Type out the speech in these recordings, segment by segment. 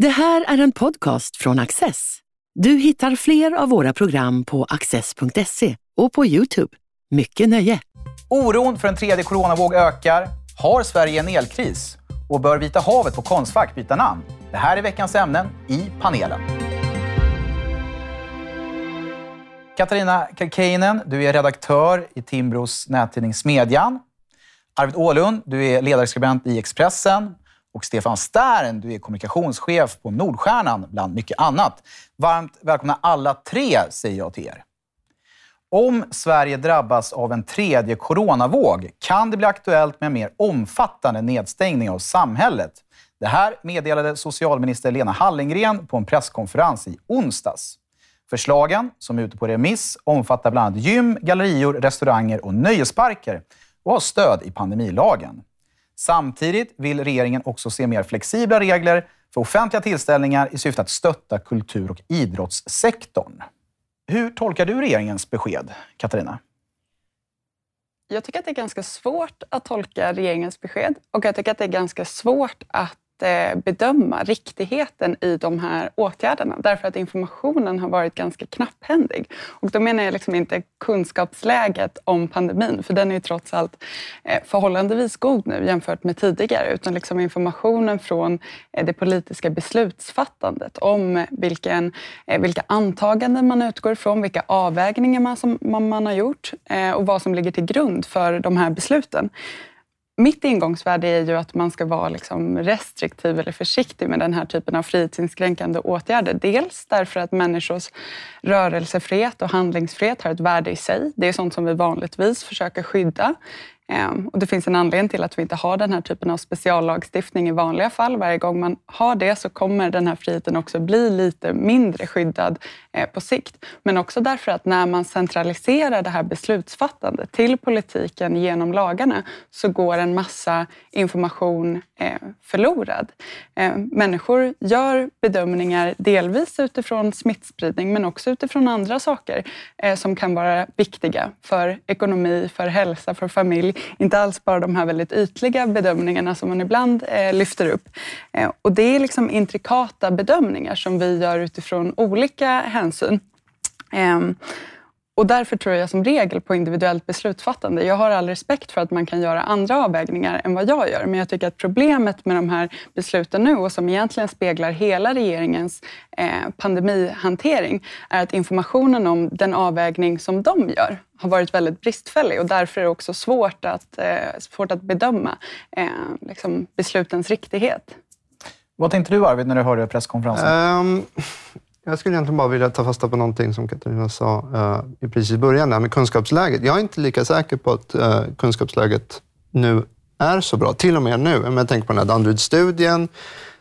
Det här är en podcast från Access. Du hittar fler av våra program på access.se och på Youtube. Mycket nöje! Oron för en tredje coronavåg ökar. Har Sverige en elkris? Och bör Vita havet på Konstfack byta namn? Det här är veckans ämnen i panelen. Katarina Kalkeinen, du är redaktör i Timbros nättidning Smedjan. Arvid Ålund, du är ledarskribent i Expressen. Och Stefan Stern, du är kommunikationschef på Nordstjärnan, bland mycket annat. Varmt välkomna alla tre, säger jag till er. Om Sverige drabbas av en tredje coronavåg kan det bli aktuellt med en mer omfattande nedstängning av samhället. Det här meddelade socialminister Lena Hallengren på en presskonferens i onsdags. Förslagen, som är ute på remiss, omfattar bland annat gym, gallerior, restauranger och nöjesparker och har stöd i pandemilagen. Samtidigt vill regeringen också se mer flexibla regler för offentliga tillställningar i syfte att stötta kultur och idrottssektorn. Hur tolkar du regeringens besked, Katarina? Jag tycker att det är ganska svårt att tolka regeringens besked och jag tycker att det är ganska svårt att Eh, bedöma riktigheten i de här åtgärderna. Därför att informationen har varit ganska knapphändig. Och då menar jag liksom inte kunskapsläget om pandemin, för den är ju trots allt eh, förhållandevis god nu jämfört med tidigare, utan liksom informationen från eh, det politiska beslutsfattandet om vilken, vilka antaganden man utgår ifrån, vilka avvägningar man, som, man har gjort och vad som ligger till grund för de här besluten mitt ingångsvärde är ju att man ska vara liksom restriktiv eller försiktig med den här typen av frihetsinskränkande åtgärder. Dels därför att människors rörelsefrihet och handlingsfrihet har ett värde i sig. Det är sånt som vi vanligtvis försöker skydda. Ehm, och det finns en anledning till att vi inte har den här typen av speciallagstiftning i vanliga fall. Varje gång man har det så kommer den här friheten också bli lite mindre skyddad eh, på sikt. Men också därför att när man centraliserar det här beslutsfattandet till politiken genom lagarna så går en massa information eh, förlorad. Ehm, människor gör bedömningar delvis utifrån smittspridning men också utifrån andra saker eh, som kan vara viktiga för ekonomi, för hälsa, för familj inte alls bara de här väldigt ytliga bedömningarna som man ibland eh, lyfter upp. Eh, och det är liksom intrikata bedömningar som vi gör utifrån olika hänsyn. Eh, och därför tror jag som regel på individuellt beslutsfattande. Jag har all respekt för att man kan göra andra avvägningar än vad jag gör, men jag tycker att problemet med de här besluten nu och som egentligen speglar hela regeringens eh, pandemihantering är att informationen om den avvägning som de gör har varit väldigt bristfällig och därför är det också svårt att, eh, svårt att bedöma eh, liksom beslutens riktighet. Vad tänkte du Arvid när du hörde presskonferensen? Um, jag skulle egentligen bara vilja ta fasta på någonting som Katarina sa uh, precis i början, där med kunskapsläget. Jag är inte lika säker på att uh, kunskapsläget nu är så bra, till och med nu. Men jag tänker på den här Danderyd-studien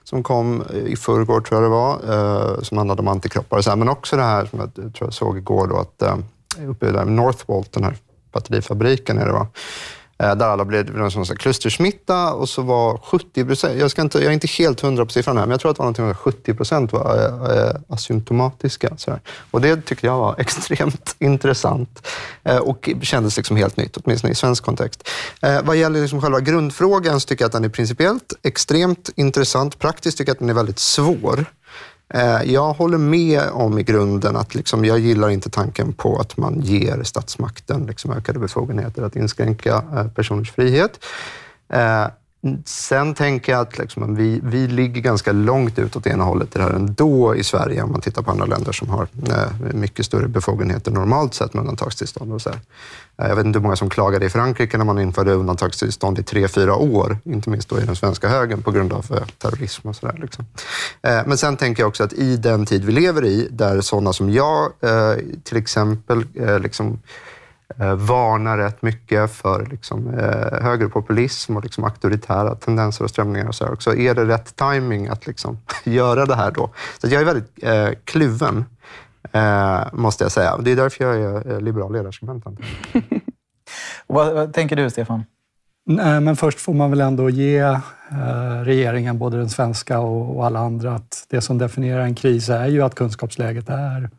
som kom eh, i förrgår, tror jag det var, uh, som handlade om antikroppar. Och så här. Men också det här som jag tror jag såg igår, då, att uh, uppe i Northvolt, den här batterifabriken, är det va? Eh, där alla blev någon sån klustersmitta och så var 70 procent, jag, ska inte, jag är inte helt hundra på siffran här, men jag tror att det var någonting 70 procent var äh, asymptomatiska. Sådär. Och det tyckte jag var extremt intressant äh, och kändes liksom helt nytt, åtminstone i svensk kontext. Äh, vad gäller liksom själva grundfrågan så tycker jag att den är principiellt extremt intressant. Praktiskt tycker jag att den är väldigt svår. Eh, jag håller med om i grunden att liksom, jag gillar inte tanken på att man ger statsmakten liksom ökade befogenheter att inskränka eh, personers frihet. Eh, Mm, sen tänker jag att liksom, vi, vi ligger ganska långt ut åt ena hållet i det här ändå i Sverige om man tittar på andra länder som har eh, mycket större befogenheter normalt sett med undantagstillstånd. Och så här. Eh, jag vet inte hur många som klagade i Frankrike när man införde undantagstillstånd i tre, fyra år, inte minst då i den svenska högen på grund av eh, terrorism och sådär. Liksom. Eh, men sen tänker jag också att i den tid vi lever i, där sådana som jag eh, till exempel eh, liksom, varnar rätt mycket för liksom, eh, högerpopulism och liksom, auktoritära tendenser och strömningar. Och så, här. så är det rätt timing att liksom, göra det här då? Så jag är väldigt eh, kluven, eh, måste jag säga. Det är därför jag är eh, liberal ledarskribent. vad, vad tänker du, Stefan? Nej, men först får man väl ändå ge eh, regeringen, både den svenska och, och alla andra, att det som definierar en kris är ju att kunskapsläget är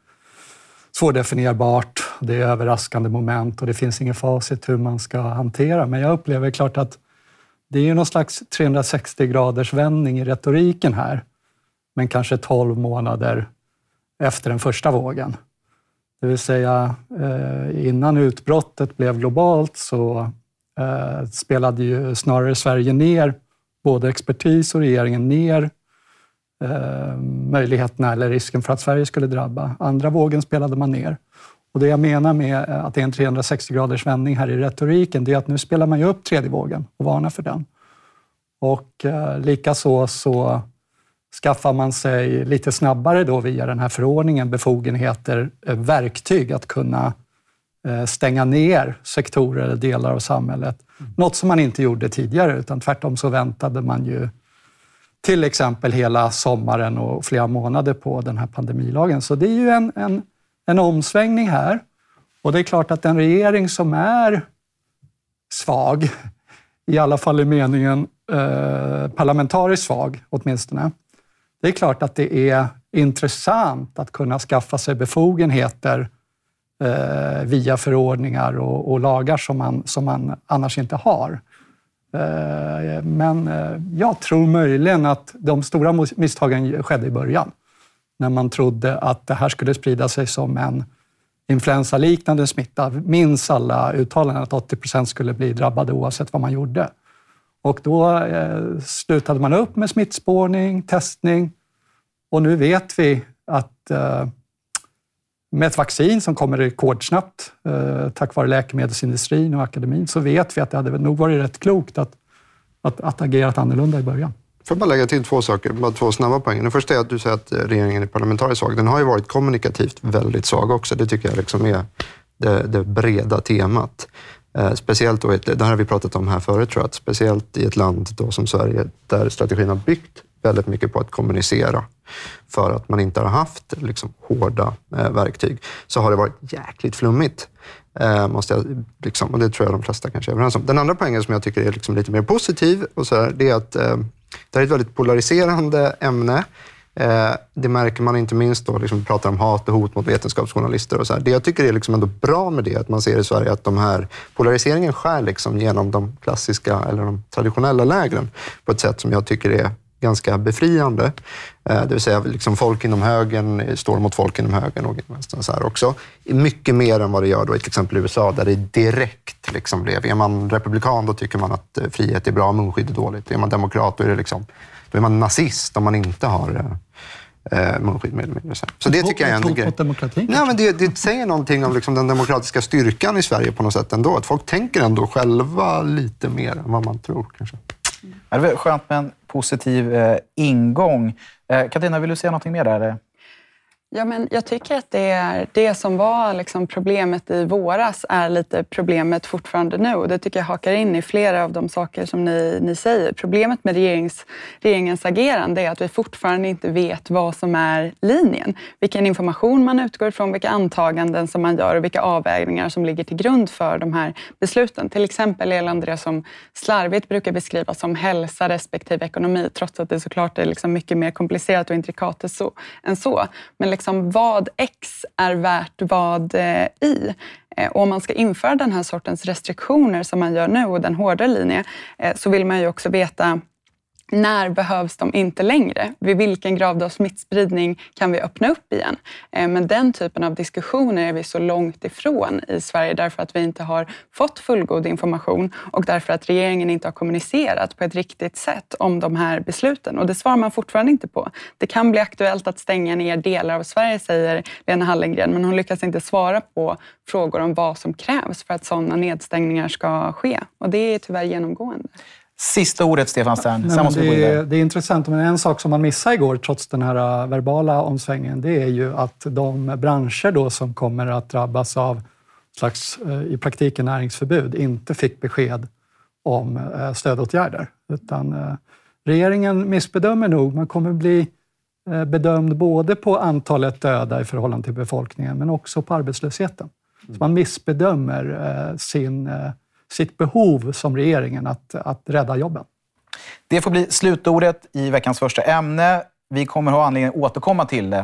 svårdefinierbart. Det är överraskande moment och det finns inget facit hur man ska hantera. Men jag upplever klart att det är någon slags 360 graders vändning i retoriken här. men kanske 12 månader efter den första vågen. Det vill säga, eh, innan utbrottet blev globalt så eh, spelade ju snarare Sverige ner, både expertis och regeringen ner möjligheterna eller risken för att Sverige skulle drabba. Andra vågen spelade man ner. Och det jag menar med att det är en 360 graders vändning här i retoriken, det är att nu spelar man ju upp tredje vågen och varnar för den. Och eh, likaså så skaffar man sig lite snabbare då via den här förordningen befogenheter, eh, verktyg att kunna eh, stänga ner sektorer eller delar av samhället. Mm. Något som man inte gjorde tidigare, utan tvärtom så väntade man ju till exempel hela sommaren och flera månader på den här pandemilagen. Så det är ju en, en, en omsvängning här. Och det är klart att en regering som är svag, i alla fall i meningen eh, parlamentariskt svag åtminstone, det är klart att det är intressant att kunna skaffa sig befogenheter eh, via förordningar och, och, lagar som man, som man annars inte har. Eh, men eh, jag tror möjligen att de stora misstagen skedde i början. När man trodde att det här skulle sprida sig som en influensaliknande smitta. Minns alla uttalanden att 80 procent skulle bli drabbade oavsett vad man gjorde. Och då eh, slutade man upp med smittspårning, testning och nu vet vi att med ett vaccin som kommer rekordsnabbt eh, tack vare läkemedelsindustrin och akademin så vet vi att det hade nog varit rätt klokt att, att, att agerat annorlunda i början. Får jag bara lägga till två saker, bara två snabba poäng. Den första är att du säger att eh, regeringen är parlamentariskt svag. Den har ju varit kommunikativt väldigt svag också. Det tycker jag liksom är det, det breda temat. Eh, speciellt då, det här har vi pratat om här förut, tror jag, att speciellt i ett land då som Sverige där strategin har byggt väldigt mycket på att kommunicera för att man inte har haft liksom, hårda eh, verktyg, så har det varit jäkligt flummigt. Eh, måste jag, liksom, och det tror jag de flesta kanske är överens om. Den andra poängen som jag tycker är liksom lite mer positiv, och så här, det är att eh, det är ett väldigt polariserande ämne. Eh, det märker man inte minst då, liksom, vi pratar om hat och hot mot vetenskapsjournalister och så här. Det jag tycker är liksom ändå bra med det, att man ser i Sverige att de här polariseringen skär liksom genom de klassiska eller de traditionella lägren på ett sätt som jag tycker är ganska befriande. Eh, det vill säga liksom folk inom högern står mot folk inom högern och vänstern så här också. Mycket mer än vad det gör då i till exempel USA där det direkt liksom blev, är man republikan då tycker man att eh, frihet är bra, munskydd är dåligt. Är man demokrat då är, det liksom, då är man nazist om man inte har eh, munskydd. Med, med, så. så det tycker jag är en grej. demokratin? Nej, men det, det säger någonting om liksom den demokratiska styrkan i Sverige på något sätt ändå. Att folk tänker ändå själva lite mer än vad man tror kanske. Det är skönt med en positiv eh, ingång. Eh, Katarina, vill du säga något mer där? Ja, men jag tycker att det, är, det som var liksom problemet i våras är lite problemet fortfarande nu. Och det tycker jag hakar in i flera av de saker som ni, ni säger. Problemet med regerings, regeringens agerande är att vi fortfarande inte vet vad som är linjen. Vilken information man utgår ifrån, vilka antaganden som man gör och vilka avvägningar som ligger till grund för de här besluten. Till exempel gällande det som slarvigt brukar beskrivas som hälsa respektive ekonomi, trots att det såklart är liksom mycket mer komplicerat och intrikat än så. Men liksom vad X är värt vad eh, Y. Eh, och om man ska införa den här sortens restriktioner som man gör nu och den hårdare linjen, eh, så vill man ju också veta när behövs de inte längre? Vid vilken grad av smittspridning kan vi öppna upp igen? Eh, men den typen av diskussioner är vi så långt ifrån i Sverige därför att vi inte har fått fullgod information och därför att regeringen inte har kommunicerat på ett riktigt sätt om de här besluten. Och det svarar man fortfarande inte på. Det kan bli aktuellt att stänga ner delar av Sverige, säger Lena Hallengren, men hon lyckas inte svara på frågor om vad som krävs för att sådana nedstängningar ska ske. Och det är tyvärr genomgående. Sista ordet, Stefan Stern. Nej, det, är, det är intressant, men en sak som man missade igår, trots den här äh, verbala omsvängningen, det är ju att de branscher då som kommer att drabbas av slags, äh, i praktiken näringsförbud, inte fick besked om äh, stödåtgärder. Utan regeringen missbedömer nog. Man kommer bli bedömd både på antalet döda i förhållande till befolkningen, men också på arbetslösheten. Så man missbedömer sin sitt behov som regeringen att, att rädda jobben. Det får bli slutordet i veckans första ämne. Vi kommer ha anledning att återkomma till det,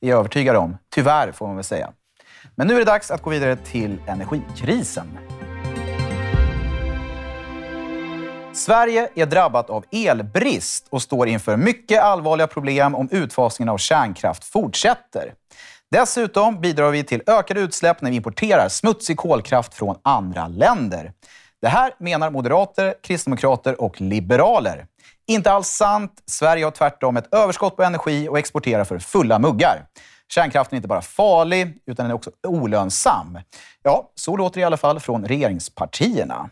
är jag övertygad om. Tyvärr, får man väl säga. Men nu är det dags att gå vidare till energikrisen. Sverige är drabbat av elbrist och står inför mycket allvarliga problem om utfasningen av kärnkraft fortsätter. Dessutom bidrar vi till ökade utsläpp när vi importerar smutsig kolkraft från andra länder. Det här menar moderater, kristdemokrater och liberaler. Inte alls sant. Sverige har tvärtom ett överskott på energi och exporterar för fulla muggar. Kärnkraften är inte bara farlig, utan den är också olönsam. Ja, så låter det i alla fall från regeringspartierna.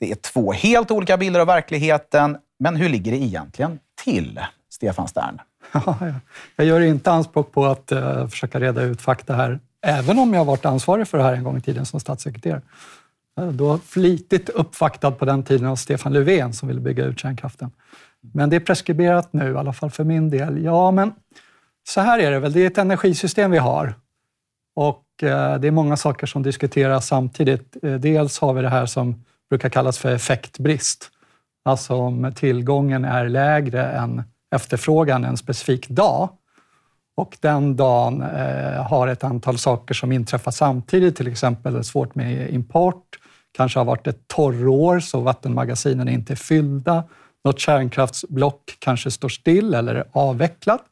Det är två helt olika bilder av verkligheten, men hur ligger det egentligen till? Stefan Stern jag gör inte anspråk på att uh, försöka reda ut fakta här, även om jag varit ansvarig för det här en gång i tiden som statssekreterare. Eh, då flitigt uppvaktad på den tiden av Stefan Löfven som ville bygga ut kärnkraften. Men det är preskriberat nu, i alla fall för min del. Ja, men så här är det väl. Det är ett energisystem vi har. Och eh, det är många saker som diskuteras samtidigt. Dels har vi det här som brukar kallas för effektbrist. Alltså om tillgången är lägre än efterfrågan en specifik dag. Och den dagen eh, har ett antal saker som inträffar samtidigt, till exempel svårt med import, kanske har varit ett torrår så vattenmagasinen inte är fyllda, något kärnkraftsblock kanske står still eller är avvecklat.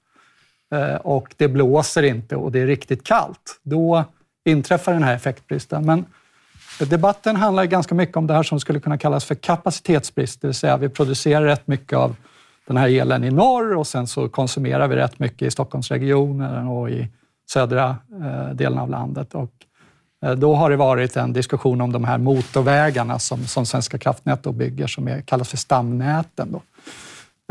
Eh, och det blåser inte och det är riktigt kallt. Då inträffar den här effektbristen. Men debatten handlar ganska mycket om det här som skulle kunna kallas för kapacitetsbrist, det vill säga vi producerar rätt mycket av den här elen i norr och sen så konsumerar vi rätt mycket i Stockholmsregionen och i södra eh, delen av landet. Och eh, då har det varit en diskussion om de här motorvägarna som, som Svenska kraftnät då bygger, som är, kallas för stamnäten. Då.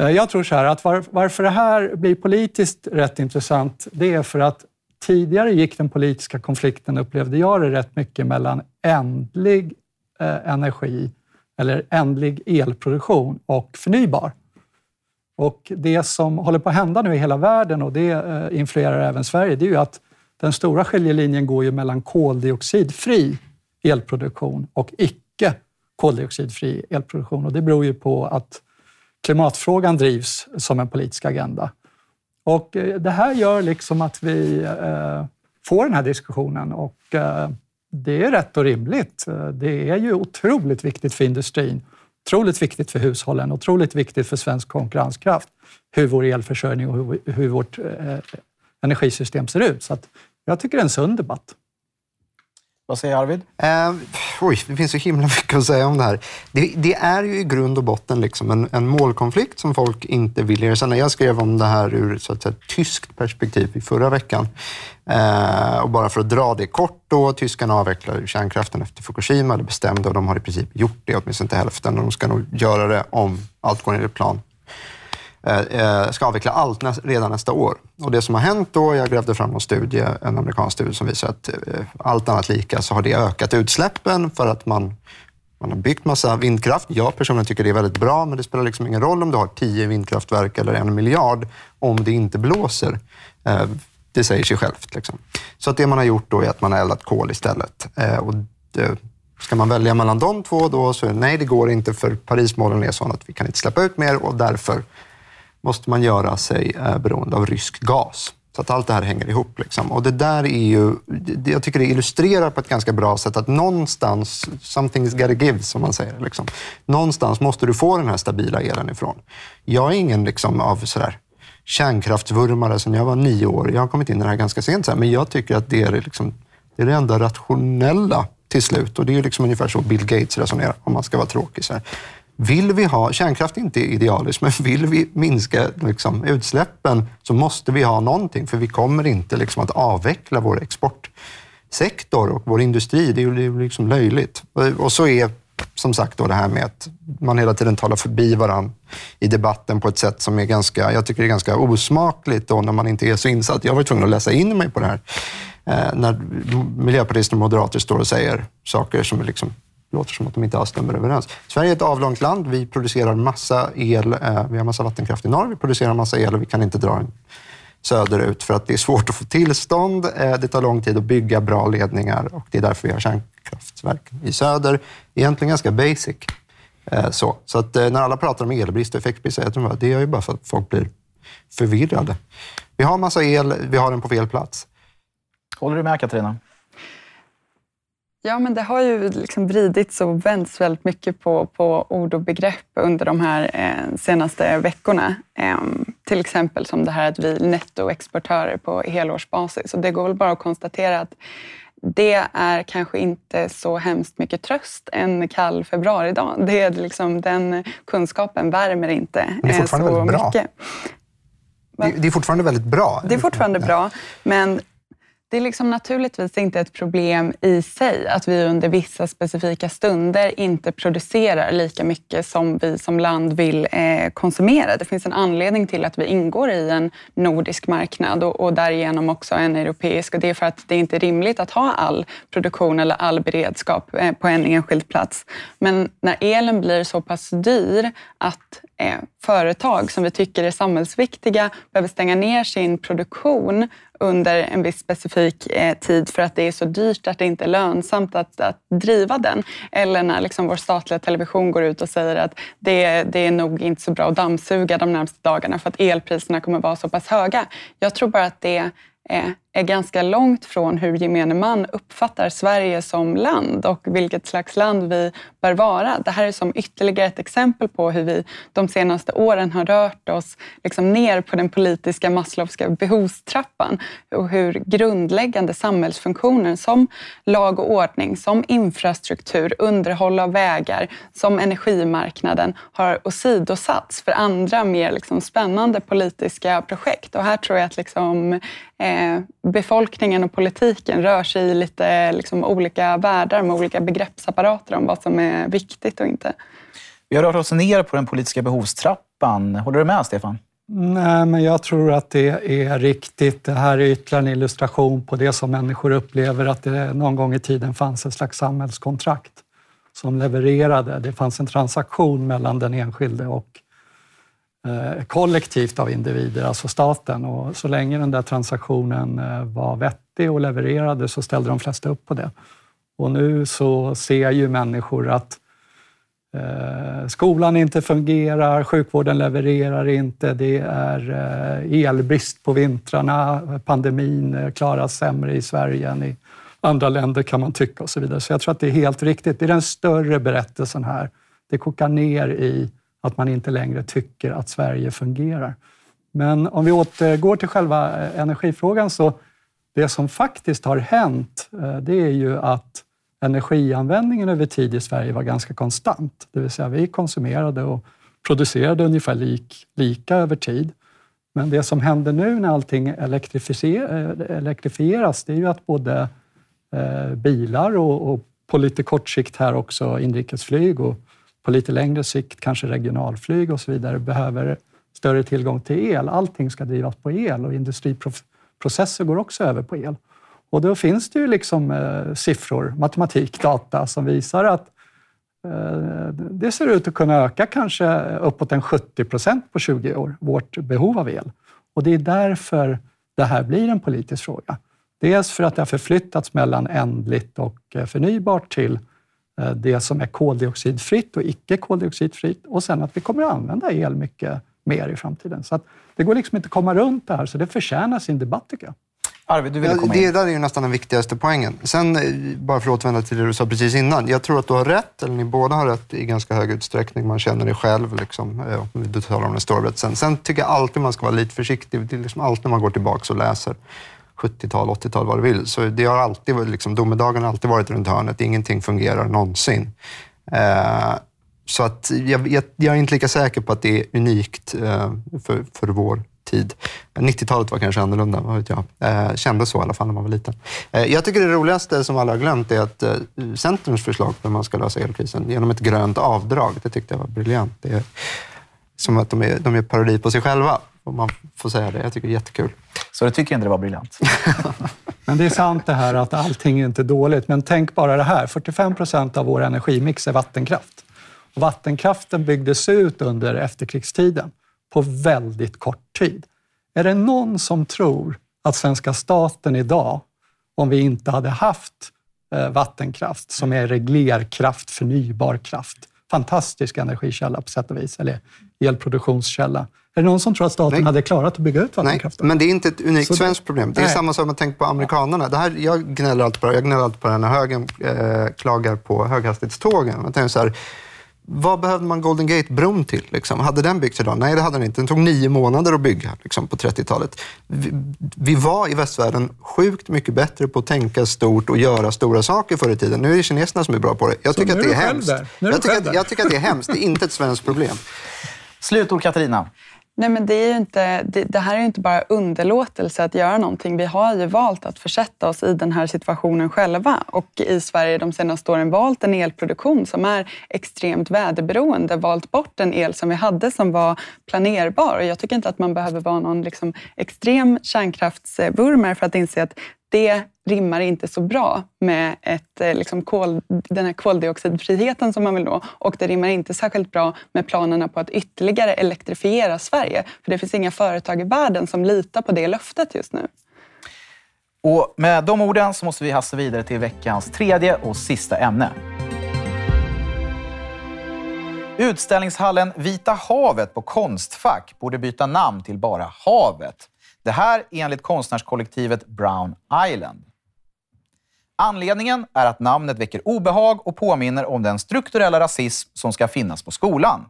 Eh, jag tror så här att var, varför det här blir politiskt rätt intressant, det är för att tidigare gick den politiska konflikten, upplevde jag det, rätt mycket mellan ändlig energi eller ändlig elproduktion och förnybar. Och det som håller på att hända nu i hela världen och det eh, influerar även Sverige, det är ju att den stora skiljelinjen går ju mellan koldioxidfri elproduktion och icke koldioxidfri elproduktion. Och det beror ju på att klimatfrågan drivs som en politisk agenda. Och eh, det här gör liksom att vi eh, får den här diskussionen och det är rätt och rimligt. Det är ju otroligt viktigt för industrin otroligt viktigt för hushållen, otroligt viktigt för svensk konkurrenskraft, hur vår elförsörjning och hur, hur vårt eh, eh, energisystem ser ut. Så att jag tycker det är en sund debatt. Vad säger Arvid? Eh, oj, det finns så himla mycket att säga om det här. Det, det är ju i grund och botten liksom en, en, målkonflikt som folk inte vill erkänna. Jag skrev om det här ur så att säga, tyskt perspektiv i förra veckan. Eh, och bara för att dra det kort då, tyskarna avvecklar kärnkraften efter Fukushima, eller bestämde, och de har i princip gjort det, åtminstone inte hälften. Och de ska nog göra det om allt går enligt plan Eh, eh, ska avveckla allt redan nästa år. Och det som har hänt då, jag grävde fram en studie, en amerikansk studie som visar att eh, allt annat lika så har det ökat utsläppen för att man, man har byggt massa vindkraft. Jag personligen tycker det är väldigt bra, men det spelar liksom ingen roll om du har tio vindkraftverk eller en miljard om det inte blåser. Det säger sig självt. Liksom. Så att det man har gjort då är att man har eldat kol istället. Och det, Ska man välja mellan de två då så nej, det går inte för Parismålen är sådana att vi kan inte släppa ut mer och därför måste man göra sig eh, beroende av rysk gas. Så att allt det här hänger ihop. Liksom. Och det där är ju, jag tycker det illustrerar på ett ganska bra sätt att någonstans, something's gotta give, som man säger. Liksom. Någonstans måste du få den här stabila elen ifrån. Jag är ingen liksom, av sådär, kärnkraftsvurmare sedan jag var nio år. Jag har kommit in i det här ganska sent, men jag tycker att det är, liksom, det, är det enda rationella till slut. Och det är liksom ungefär så Bill Gates resonerar, om man ska vara tråkig. Så här. Vill vi ha, kärnkraft är inte idealiskt, men vill vi minska liksom, utsläppen så måste vi ha någonting, för vi kommer inte liksom, att avveckla vår exportsektor och vår industri. Det är ju liksom löjligt. Och så är som sagt då det här med att man hela tiden talar förbi varandra i debatten på ett sätt som är ganska, jag tycker är ganska osmakligt då när man inte är så insatt. Jag var tvungen att läsa in mig på det här. Eh, när miljöpartister och moderater står och säger saker som är liksom låter som att de inte alls stämmer överens. Sverige är ett avlångt land. Vi producerar massa el. Eh, vi har massa vattenkraft i norr. Vi producerar massa el och vi kan inte dra den söderut för att det är svårt att få tillstånd. Eh, det tar lång tid att bygga bra ledningar och det är därför vi har kärnkraftverk i söder. Egentligen ganska basic. Eh, så, så att när alla pratar om elbrist och effektbrist, det är ju bara för att folk blir förvirrade. Vi har massa el, vi har den på fel plats. Håller du med Katarina? Ja, men det har ju liksom vridits och vänts väldigt mycket på, på ord och begrepp under de här eh, senaste veckorna. Eh, till exempel som det här att vi är nettoexportörer på helårsbasis. Och det går väl bara att konstatera att det är kanske inte så hemskt mycket tröst en kall februaridag. Det är liksom, den kunskapen värmer inte det är eh, så väldigt bra. mycket. Det, det är fortfarande väldigt bra. Det är fortfarande bra, men det är liksom naturligtvis inte ett problem i sig att vi under vissa specifika stunder inte producerar lika mycket som vi som land vill eh, konsumera. Det finns en anledning till att vi ingår i en nordisk marknad och, och därigenom också en europeisk. Och det är för att det inte är rimligt att ha all produktion eller all beredskap eh, på en enskild plats. Men när elen blir så pass dyr att eh, företag som vi tycker är samhällsviktiga behöver stänga ner sin produktion under en viss specifik eh, tid för att det är så dyrt att det inte är lönsamt att, att driva den. Eller när liksom vår statliga television går ut och säger att det, det är nog inte så bra att dammsuga de närmaste dagarna för att elpriserna kommer vara så pass höga. Jag tror bara att det eh, är ganska långt från hur gemene man uppfattar Sverige som land och vilket slags land vi bör vara. Det här är som ytterligare ett exempel på hur vi de senaste åren har rört oss liksom ner på den politiska Maslowska behovstrappan och hur grundläggande samhällsfunktioner som lag och ordning, som infrastruktur, underhåll av vägar, som energimarknaden har åsidosatts för andra mer liksom spännande politiska projekt. Och här tror jag att liksom, eh, befolkningen och politiken rör sig i lite liksom, olika världar med olika begreppsapparater om vad som är viktigt och inte. Vi har rört oss ner på den politiska behovstrappan. Håller du med, Stefan? Nej, men jag tror att det är riktigt. Det här är ytterligare en illustration på det som människor upplever att det någon gång i tiden fanns ett slags samhällskontrakt som levererade. Det fanns en transaktion mellan den enskilde och Eh, kollektivt av individer, alltså staten. Och så länge den där transaktionen eh, var vettig och levererade så ställde de flesta upp på det. Och nu så ser ju människor att eh, skolan inte fungerar, sjukvården levererar inte, det är elbrist på vintrarna, pandemin klaras sämre i Sverige än i andra länder kan man tycka och så vidare. Så jag tror att det är helt riktigt. Det är den större berättelsen här. Det kokar ner i att man inte längre tycker att Sverige fungerar. Men om vi återgår till själva eh, energifrågan så det som faktiskt har hänt, eh, det är ju att energianvändningen över tid i Sverige var ganska konstant. Det vill säga vi konsumerade och producerade ungefär lik, lika över tid. Men det som händer nu när allting eh, elektrifieras, det är ju att både bilar och, och på lite kort sikt här också inrikesflyg och på lite längre sikt kanske regionalflyg och så vidare behöver större tillgång till el. Allting ska drivas på el och industriprocesser går också över på el. Och då finns det ju liksom eh, siffror, matematik, data som visar att eh, det ser ut att kunna öka kanske uppåt en 70 procent på 20 år, vårt behov av el. Och det är därför det här blir en politisk fråga. Dels för att det har förflyttats mellan ändligt och eh, förnybart till Eh, det som är koldioxidfritt och icke koldioxidfritt och sen att vi kommer att använda el mycket mer i framtiden. Så det går liksom inte att komma runt det här, så det förtjänar sin debatt tycker jag. Arvid, du ville komma in. Det där är ju nästan den viktigaste poängen. Sen, eh, bara för att återvända till det du sa precis innan. Jag tror att du har rätt, eller ni båda har rätt i ganska hög utsträckning. Man känner det själv, liksom, eh, du talar om den stora berättelsen. Sen tycker jag alltid man ska vara lite försiktig. Det är liksom alltid när man går tillbaka och läser 70-tal, 80-tal, vad du vill. Så det har alltid, liksom, domedagen har alltid varit runt hörnet. Ingenting fungerar någonsin. Eh, så att jag, jag, jag, är inte lika säker på att det är unikt eh, för, för vår tid. 90-talet var kanske annorlunda, vad vet jag. Eh, kände så i alla fall när man var liten. Eh, jag tycker det roligaste som alla har glömt är att eh, Centerns förslag på hur man ska lösa elkrisen genom ett grönt avdrag, det tyckte jag var briljant. Det är som att de är, de är parodi på sig själva, om man får säga det. Jag tycker det är jättekul. Så du tycker inte det var briljant? men det är sant det här att allting är inte dåligt. Men tänk bara det här, 45 procent av vår energimix är vattenkraft. Och vattenkraften byggdes ut under efterkrigstiden på väldigt kort tid. Är det någon som tror att svenska staten idag, om vi inte hade haft eh, vattenkraft som är reglerkraft, förnybar kraft, fantastisk energikälla på sätt och vis, eller elproduktionskälla. Är det någon som tror att staten Nej. hade klarat att bygga ut Nej, vattenkraften? men det är inte ett unikt Så det- svenskt problem. Det är Nej. samma sak om man tänker på amerikanerna. Det här, jag gnäller alltid på, jag gnäller alltid på det här när högern eh, klagar på höghastighetstågen. Man tänker så här, vad behövde man Golden Gate-bron till? Liksom? Hade den byggts idag? Nej, det hade den inte. Den tog nio månader att bygga liksom, på 30-talet. Vi, vi var i västvärlden sjukt mycket bättre på att tänka stort och göra stora saker förr i tiden. Nu är det kineserna som är bra på det. Jag tycker nu att är det är hemskt. Jag tycker, att, jag tycker att det är hemskt. Det är inte ett svenskt problem. Slutord Katarina. Nej, men det, är ju inte, det, det här är ju inte bara underlåtelse att göra någonting. Vi har ju valt att försätta oss i den här situationen själva och i Sverige de senaste åren valt en elproduktion som är extremt väderberoende, valt bort den el som vi hade som var planerbar. Och jag tycker inte att man behöver vara någon liksom extrem kärnkraftsvurmare för att inse att det rimmar inte så bra med ett, eh, liksom kol, den här koldioxidfriheten som man vill nå och det rimmar inte särskilt bra med planerna på att ytterligare elektrifiera Sverige. För det finns inga företag i världen som litar på det löftet just nu. Och med de orden så måste vi hasta vidare till veckans tredje och sista ämne. Utställningshallen Vita havet på Konstfack borde byta namn till bara Havet. Det här enligt konstnärskollektivet Brown Island. Anledningen är att namnet väcker obehag och påminner om den strukturella rasism som ska finnas på skolan.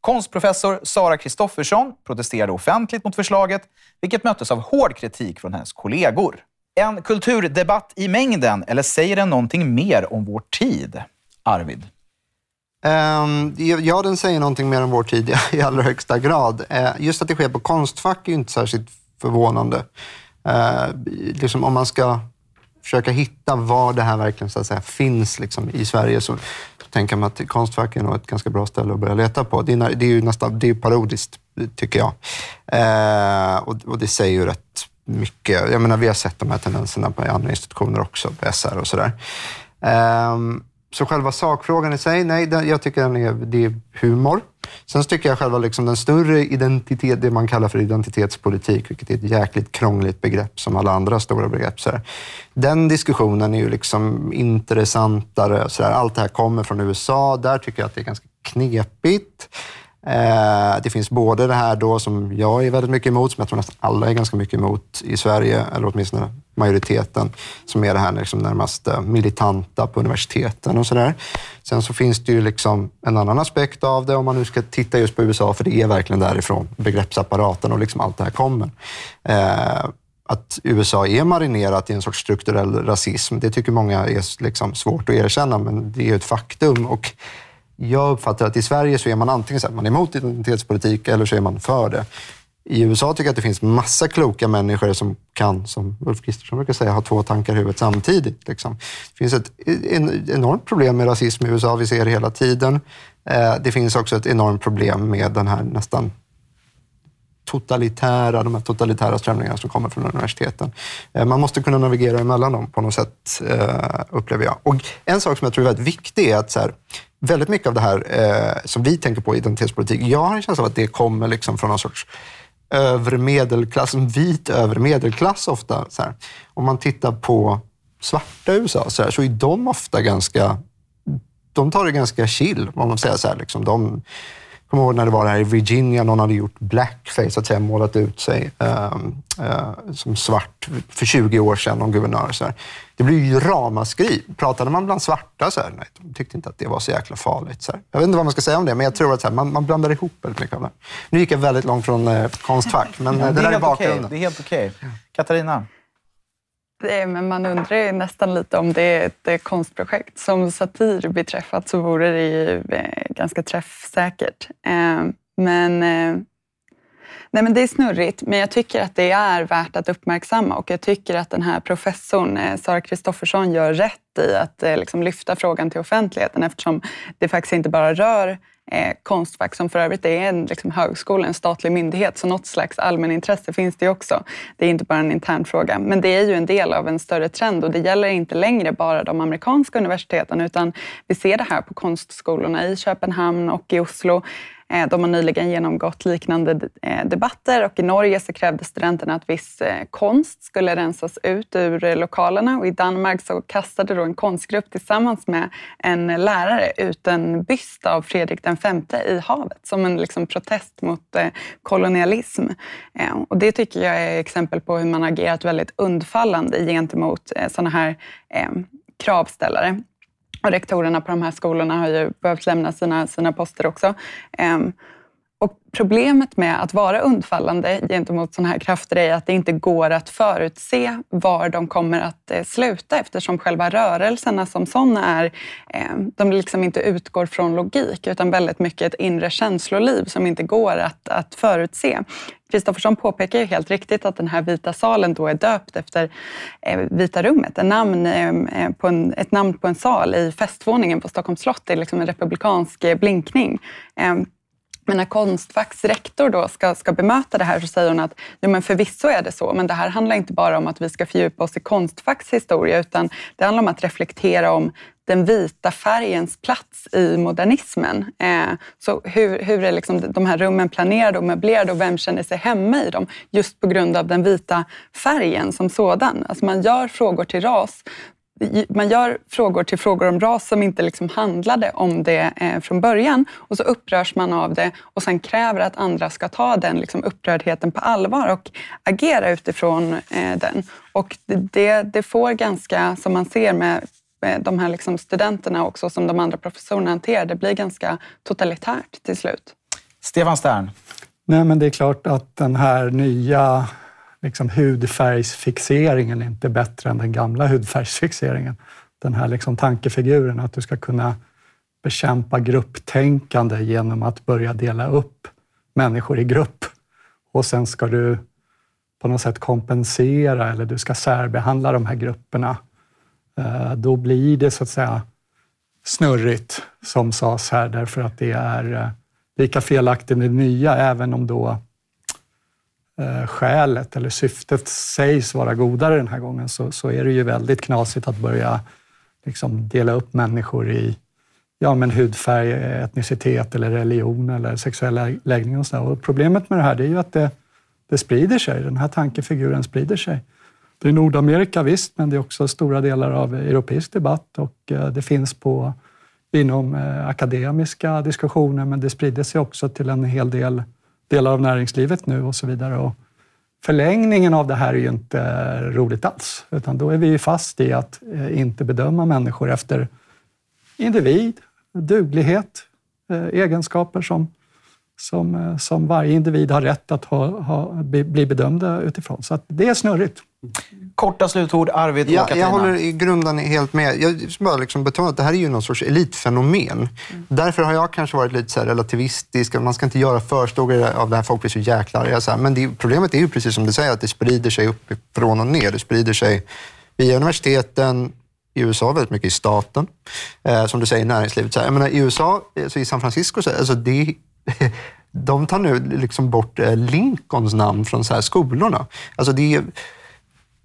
Konstprofessor Sara Kristoffersson protesterade offentligt mot förslaget, vilket möttes av hård kritik från hennes kollegor. En kulturdebatt i mängden, eller säger den någonting mer om vår tid? Arvid? Um, ja, den säger någonting mer om vår tid i- allra högsta grad. Eh, just att det sker på Konstfack är ju inte särskilt förvånande. Eh, liksom om man ska försöka hitta var det här verkligen så att säga, finns liksom, i Sverige så, så tänker man att Konstfack är nog ett ganska bra ställe att börja leta på. Det är, det är ju nästan det är parodiskt, tycker jag. Eh, och, och det säger ju rätt mycket. Jag menar, vi har sett de här tendenserna på andra institutioner också, på SR och sådär. Eh, så själva sakfrågan i sig, nej, den, jag tycker den är, det är humor. Sen så tycker jag själva liksom den större identitet, det man kallar för identitetspolitik, vilket är ett jäkligt krångligt begrepp som alla andra stora begrepp. Så här. Den diskussionen är ju liksom intressantare. Så här. Allt det här kommer från USA. Där tycker jag att det är ganska knepigt. Eh, det finns både det här då som jag är väldigt mycket emot, som jag tror nästan alla är ganska mycket emot i Sverige, eller åtminstone majoriteten, som är det här liksom närmast eh, militanta på universiteten och sådär. Sen så finns det ju liksom en annan aspekt av det, om man nu ska titta just på USA, för det är verkligen därifrån begreppsapparaten och liksom allt det här kommer. Eh, att USA är marinerat i en sorts strukturell rasism, det tycker många är liksom svårt att erkänna, men det är ju ett faktum. Och jag uppfattar att i Sverige så är man antingen så här, man är emot identitetspolitik eller så är man för det. I USA tycker jag att det finns massa kloka människor som kan, som Ulf Kristersson brukar säga, ha två tankar i huvudet samtidigt. Liksom. Det finns ett en, enormt problem med rasism i USA, vi ser det hela tiden. Eh, det finns också ett enormt problem med den här nästan totalitära, de här totalitära strömningarna som kommer från universiteten. Eh, man måste kunna navigera emellan dem på något sätt, eh, upplever jag. Och en sak som jag tror är väldigt viktig är att så här, väldigt mycket av det här eh, som vi tänker på i identitetspolitik, jag har en känsla av att det kommer liksom från någon sorts övre medelklass, en vit övre medelklass ofta. Så här. Om man tittar på svarta i USA så, här, så är de ofta ganska de tar det ganska chill, om man säger så här. Liksom. De, kommer ihåg när det var det här i Virginia, någon hade gjort blackface, så att säga, målat ut sig ehm, eh, som svart för 20 år sedan, någon guvernör. Så här. Det blev ju ramaskri. Pratade man bland svarta så här, nej, de tyckte inte att det var så jäkla farligt. Så här. Jag vet inte vad man ska säga om det, men jag tror att här, man, man blandar ihop väldigt mycket av det. Nu gick jag väldigt långt från eh, Konstfack, men eh, det, där är bakgrunden. Det är helt okej. Katarina? Men man undrar ju nästan lite om det är ett eh, konstprojekt. Som satir beträffat så vore det ju eh, ganska träffsäkert. Eh, men, nej men det är snurrigt, men jag tycker att det är värt att uppmärksamma och jag tycker att den här professorn, Sara Kristoffersson, gör rätt i att liksom lyfta frågan till offentligheten eftersom det faktiskt inte bara rör eh, Konstfack som för övrigt är en liksom, högskola, en statlig myndighet, så något slags allmänintresse finns det ju också. Det är inte bara en intern fråga, men det är ju en del av en större trend och det gäller inte längre bara de amerikanska universiteten utan vi ser det här på konstskolorna i Köpenhamn och i Oslo. Eh, de har nyligen genomgått liknande eh, debatter och i Norge så krävde studenterna att viss eh, konst skulle rensas ut ur lokalerna och i Danmark så kastade då en konstgrupp tillsammans med en lärare ut en byst av Fredrik V i havet som en liksom protest mot kolonialism. Och det tycker jag är exempel på hur man agerat väldigt undfallande gentemot sådana här kravställare. Och rektorerna på de här skolorna har ju behövt lämna sina, sina poster också. Um, och problemet med att vara undfallande gentemot sådana här krafter är att det inte går att förutse var de kommer att eh, sluta eftersom själva rörelserna som sådana är, eh, de liksom inte utgår från logik utan väldigt mycket ett inre känsloliv som inte går att, att förutse. Kristoffersson påpekar ju helt riktigt att den här vita salen då är döpt efter eh, Vita rummet, ett namn, på en, ett namn på en sal i festvåningen på Stockholms slott. Det är liksom en republikansk blinkning. Ehm, men när Konstfacks rektor då ska, ska bemöta det här så säger hon att jo, men förvisso är det så, men det här handlar inte bara om att vi ska fördjupa oss i Konstfacks historia, utan det handlar om att reflektera om den vita färgens plats i modernismen. Eh, så hur, hur är liksom de här rummen planerade och möblerade och vem känner sig hemma i dem? Just på grund av den vita färgen som sådan. Alltså man gör frågor till ras man gör frågor till frågor om ras som inte liksom handlade om det eh, från början och så upprörs man av det och sen kräver att andra ska ta den liksom upprördheten på allvar och agera utifrån eh, den. Och det, det får ganska, som man ser med de här liksom studenterna också, som de andra professorerna hanterar, det blir ganska totalitärt till slut. Stefan Stern? Nej, men det är klart att den här nya liksom hudfärgsfixeringen är inte bättre än den gamla hudfärgsfixeringen. Den här liksom tankefiguren att du ska kunna bekämpa grupptänkande genom att börja dela upp människor i grupp och sen ska du på något sätt kompensera eller du ska särbehandla de här grupperna. Eh, då blir det så att säga snurrigt, som sades här, därför att det är eh, lika felaktigt med det nya, även om då Eh, skälet eller syftet sägs vara godare den här gången så, så är det ju väldigt knasigt att börja liksom dela upp människor i ja, men hudfärg, etnicitet eller religion eller sexuell läggning och så. Och problemet med det här det är ju att det, det sprider sig. Den här tankefiguren sprider sig. Det är Nordamerika visst, men det är också stora delar av europeisk debatt och eh, det finns på inom eh, akademiska diskussioner, men det sprider sig också till en hel del delar av näringslivet nu och så vidare. Och förlängningen av det här är ju inte roligt alls, utan då är vi ju fast i att eh, inte bedöma människor efter individ, duglighet, eh, egenskaper som, som, eh, som varje individ har rätt att ha, ha, bli bedömda utifrån. Så det är snurrigt. Korta slutord, Arvid och ja, Katarina. Jag håller i grunden helt med. Jag bara liksom betona att det här är ju någon sorts elitfenomen. Mm. Därför har jag kanske varit lite så relativistisk. Man ska inte göra för stora av det här. Folk blir så jäkla arga. Men det, problemet är ju precis som du säger, att det sprider sig uppifrån och ner. Det sprider sig via universiteten, i USA väldigt mycket i staten. Eh, som du säger, näringslivet. Så här, jag menar, I USA, alltså i San Francisco, så, alltså det, de tar nu liksom bort eh, Lincolns namn från så här skolorna. Alltså det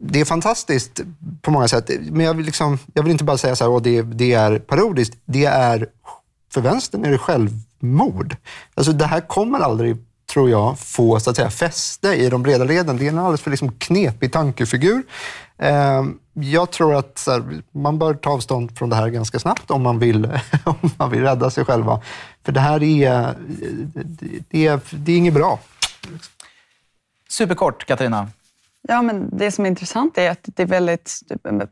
det är fantastiskt på många sätt. Men jag vill, liksom, jag vill inte bara säga så här, att det, det är parodiskt. Det är, för vänstern är det självmord. Alltså det här kommer aldrig, tror jag, få så att säga, fäste i de breda leden. Det är en alldeles för liksom, knepig tankefigur. Ehm, jag tror att här, man bör ta avstånd från det här ganska snabbt om man vill, om man vill rädda sig själva. För det här är, det är, det är inget bra. Superkort, Katarina. Ja, men det som är intressant är att det är väldigt,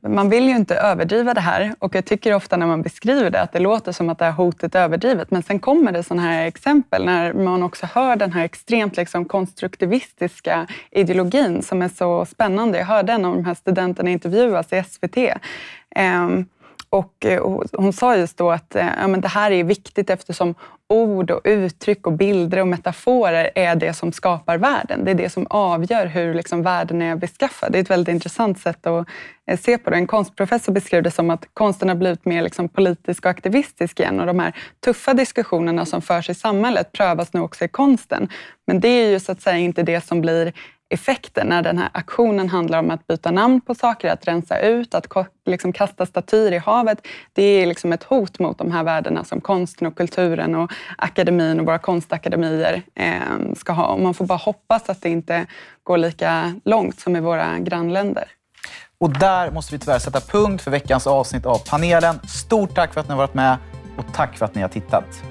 man vill ju inte överdriva det här och jag tycker ofta när man beskriver det att det låter som att det här hotet är överdrivet. Men sen kommer det sådana här exempel när man också hör den här extremt liksom konstruktivistiska ideologin som är så spännande. Jag hörde en av de här studenterna intervjuas i SVT. Um, ehm, Eh, och, hon sa just då att eh, ja, men det här är viktigt eftersom ord och uttryck och bilder och metaforer är det som skapar världen. Det är det som avgör hur liksom världen är beskaffad. Det är ett väldigt intressant sätt att eh, se på det. En konstprofessor beskrev det som att konsten har blivit mer liksom politisk och aktivistisk igen och de här tuffa diskussionerna som förs i samhället prövas nu också i konsten. Men det är ju så att säga inte det som blir effekter när den här aktionen handlar om att byta namn på saker, att rensa ut, att liksom kasta statyer i havet. Det är liksom ett hot mot de här värdena som konsten och kulturen och akademin och våra konstakademier eh, ska ha. Och man får bara hoppas att det inte går lika långt som i våra grannländer. Och där måste vi tyvärr sätta punkt för veckans avsnitt av panelen. Stort tack för att ni har varit med och tack för att ni har tittat.